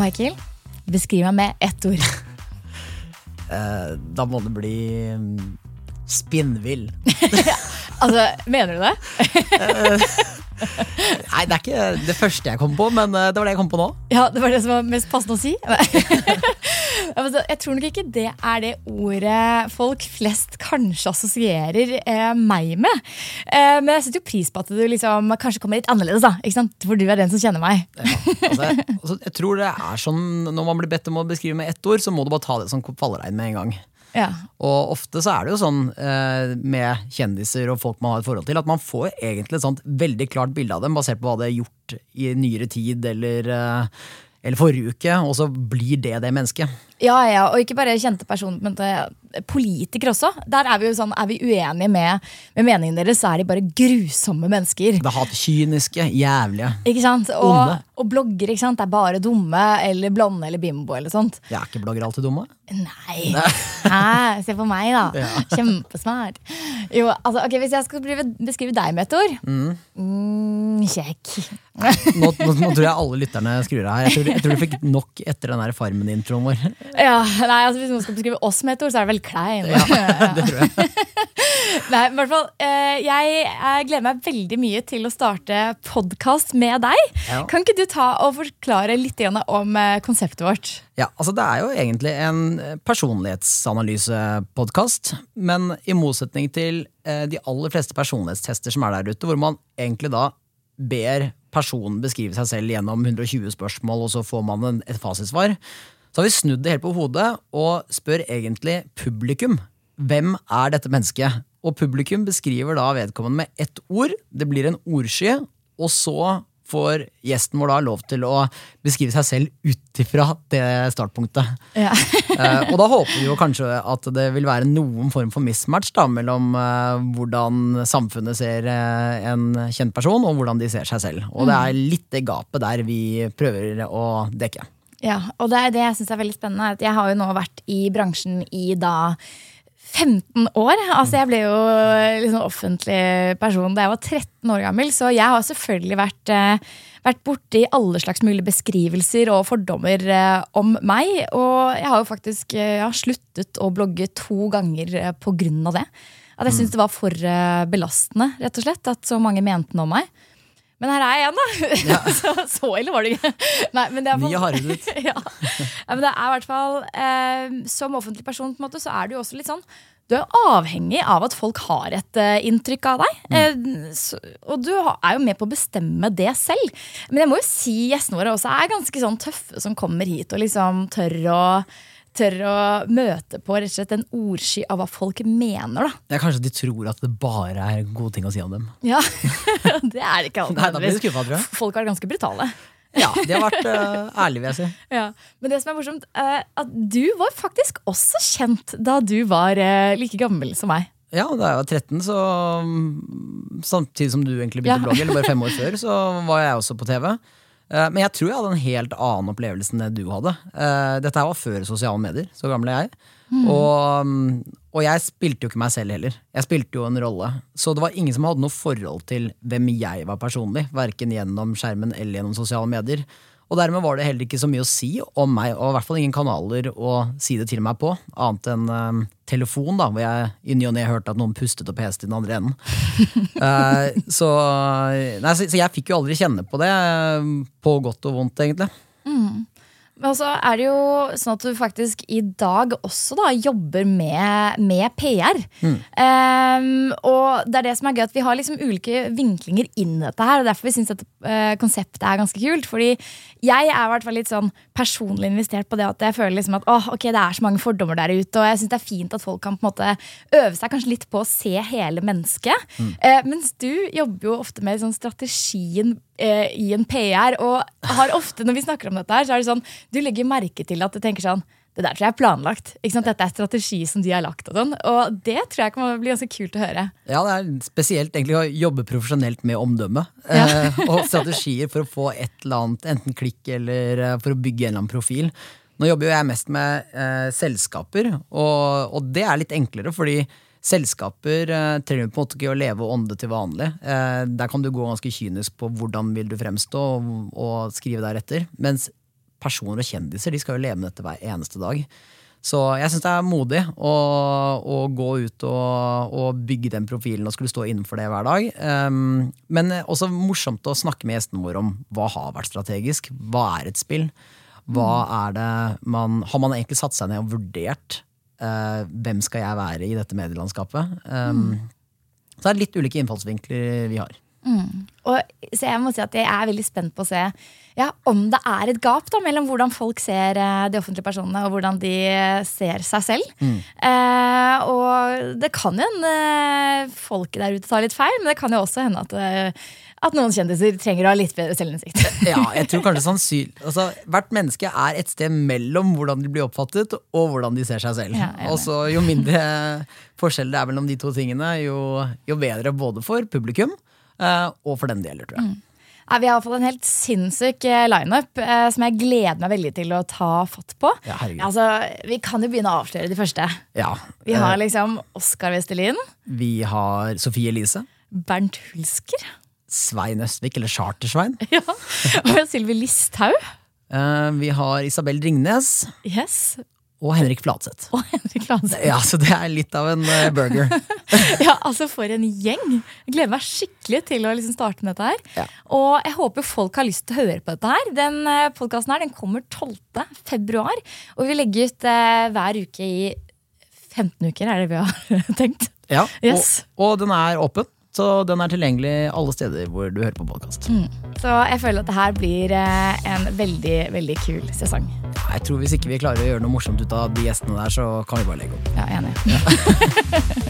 Michael, beskriv meg med ett ord. Eh, da må det bli mm, spinnvill. Altså, mener du det? Nei, det er ikke det første jeg kom på, men eh, det var det jeg kom på nå. Ja, det var det som var mest passende å si. Ja, Jeg tror nok ikke det er det ordet folk flest kanskje assosierer eh, meg med. Eh, men jeg setter jo pris på at du liksom kanskje kommer litt annerledes, da. Ikke sant? For du er den som kjenner meg. Ja, altså, jeg, altså, jeg tror det er sånn Når man blir bedt om å beskrive med ett ord, så må du bare ta det som faller deg inn med en gang. Ja. Og ofte så er det jo sånn eh, med kjendiser og folk man har et forhold til, at man får egentlig et sånt veldig klart bilde av dem basert på hva de har gjort i nyere tid eller, eh, eller forrige uke, og så blir det det mennesket. Ja, ja, og ikke bare kjente personer, men politikere også. Der er vi jo sånn, er vi uenige med, med meningen deres, så er de bare grusomme mennesker. Det hat kyniske, jævlige. Ikke sant? Og, og blogger ikke sant? Det er bare dumme eller blonde eller bimbo eller sånt. Jeg er ikke blogger alltid dumme. Nei. Hæ? Se på meg, da. Ja. Kjempesmart. Jo, altså, ok, Hvis jeg skal beskrive, deg med et ord mm, Kjekk. Nå, nå, nå tror jeg alle lytterne skrur av her. Jeg tror, jeg tror du fikk nok etter den Farmen-introen vår. Ja, nei, altså Hvis noen skal beskrive oss med et ord, så er det vel klein. Ja, Det tror jeg. Nei, i hvert fall, eh, jeg, gleder meg veldig mye til å starte podkast med deg. Ja. Kan ikke du ta og forklare litt om eh, konseptet vårt? Ja, altså Det er jo egentlig en personlighetsanalysepodkast, men i motsetning til eh, de aller fleste personlighetstester som er der ute, hvor man egentlig da ber personen beskrive seg selv gjennom 120 spørsmål, og så får man en, et fasitsvar, så har vi snudd det helt på hodet og spør egentlig publikum hvem er dette mennesket. Og publikum beskriver da vedkommende med ett ord. Det blir en ordsky, og så får gjesten vår da lov til å beskrive seg selv ut ifra det startpunktet. Ja. uh, og da håper vi jo kanskje at det vil være noen form for mismatch da, mellom uh, hvordan samfunnet ser uh, en kjent person, og hvordan de ser seg selv. Og det er litt det gapet der vi prøver å dekke. Ja, og det er det jeg syns er veldig spennende. At jeg har jo nå vært i bransjen i da 15 år. Altså Jeg ble jo liksom offentlig person da jeg var 13 år gammel, så jeg har selvfølgelig vært, eh, vært borti alle slags mulige beskrivelser og fordommer eh, om meg. Og jeg har jo faktisk eh, har sluttet å blogge to ganger eh, på grunn av det. At jeg syntes det var for eh, belastende, rett og slett, at så mange mente noe om meg. Men her er jeg igjen, da! så, så ille var det ikke. Nei, men det er Mye hardere ut. ja. ja, men det er i hvert fall eh, Som offentlig person på en måte, så er du jo også litt sånn Du er avhengig av at folk har et uh, inntrykk av deg. Eh, så, og du er jo med på å bestemme det selv. Men jeg må jo si gjestene våre også er ganske sånn tøffe som kommer hit og liksom tør å Tør å møte på rett og slett en ordsky av hva folk mener. da er kanskje de tror at det bare er gode ting å si om dem. Ja, Det er det ikke alltid. Jeg. Folk er ganske brutale. Ja, de har vært uh, ærlige, vil jeg si. Ja, Men det som er morsomt, er at du var faktisk også kjent da du var uh, like gammel som meg. Ja, da jeg var 13, så mm, samtidig som du egentlig begynte Ja. blogg, eller bare fem år før, så var jeg også på TV. Eh, Men jeg tror jeg hadde en helt annen opplevelse enn det du hadde. Eh, Dette var før sosiale medier, så gammel er jeg. Og, mm, og jeg spilte jo ikke meg selv heller. Jeg spilte jo en rolle. Så det var ingen som hadde noe forhold til hvem jeg var personlig. Verken gjennom skjermen eller gjennom sosiale medier. Og dermed var det heller ikke så mye å si om meg, og i hvert fall ingen kanaler å si det til meg på, annet enn uh, telefon, da, hvor jeg i ny og ne hørte at noen pustet og peste i den andre enden. uh, så, nei, så, så jeg fikk jo aldri kjenne på det, eh, på godt og vondt, egentlig. Men så er det jo sånn at du faktisk i dag også da jobber med, med PR. Ehm, og det er det som er gøy, at vi har liksom ulike vinklinger inn i dette her. Og derfor vi syns dette uh, konseptet er ganske kult. Fordi jeg er i hvert fall litt sånn personlig investert på det at jeg føler liksom at åh, ok, det er så mange fordommer der ute, og jeg syns det er fint at folk kan på en måte øve seg kanskje litt på å se hele mennesket. Eh, mens du jobber jo ofte med sånn strategien eh, i en PR, og har ofte når vi snakker om dette her, så er det sånn du legger merke til at du tenker sånn det der tror jeg er planlagt. Dette er strategi som de har lagt. Og sånn Og det tror jeg kan bli ganske kult å høre. Ja, det er spesielt egentlig å jobbe profesjonelt med omdømme. Ja. eh, og strategier for å få et eller annet, enten klikk eller eh, for å bygge en eller annen profil. Nå jobber jo jeg mest med eh, selskaper, og, og det er litt enklere, fordi selskaper eh, trenger på en måte ikke å leve og ånde til vanlig. Eh, der kan du gå ganske kynisk på hvordan vil du fremstå, og, og skrive deretter. Mens personer og kjendiser de skal jo leve med dette hver eneste dag. Så jeg syns det er modig å, å gå ut og, og, bygge den profilen og skulle stå innenfor det hver dag. Um, men også morsomt å snakke med gjestene våre om hva har vært strategisk. Hva er et spill? Hva er det man, Har man egentlig satt seg ned og vurdert uh, hvem skal jeg være i dette medielandskapet? Um, mm. Så det er litt ulike innfallsvinkler vi har. Mm. Og, så jeg må si at jeg er veldig spent på å se ja, om det er et gap da, mellom hvordan folk ser uh, de offentlige personene, og hvordan de ser seg selv. Mm. Eh, og det kan jo hende uh, folket der ute tar litt feil, men det kan jo også hende at, at noen kjendiser trenger å ha litt bedre selvinnsikt. ja, jeg tror kanskje sannsynlig altså, Hvert menneske er et sted mellom hvordan de blir oppfattet, og hvordan de ser seg selv. Ja, og så Jo mindre forskjell det er mellom de to tingene, jo, jo bedre både for publikum og for den det gjelder, tror jeg. Mm. Vi har fått en helt sinnssyk eh, lineup eh, som jeg gleder meg veldig til å ta fatt på. Ja, altså, vi kan jo begynne å avsløre de første. Ja, vi har eh, liksom Oskar Westerlin. Vi har Sofie Elise. Bernt Hulsker. Svein Østvik, eller Chartersvein. Ja, Og Sylvi Listhaug. vi har Isabel Ringnes. Yes, og Henrik Fladseth. Og Henrik Fladseth. Ja, Så det er litt av en uh, burger. ja, altså For en gjeng! Jeg gleder meg skikkelig til å liksom starte med dette her. Ja. Og jeg håper folk har lyst til å høre på dette her. Den uh, eh, podkasten her den kommer 12. februar. Og vi legger ut uh, hver uke i 15 uker, er det vi har tenkt. Ja, yes. og, og den er åpen. Så den er tilgjengelig alle steder hvor du hører på podkast. Mm. Så jeg føler at det her blir eh, en veldig veldig kul sesong. Jeg tror Hvis ikke vi klarer å gjøre noe morsomt ut av de gjestene der, så kan vi bare legge opp. Ja, enig. Ja.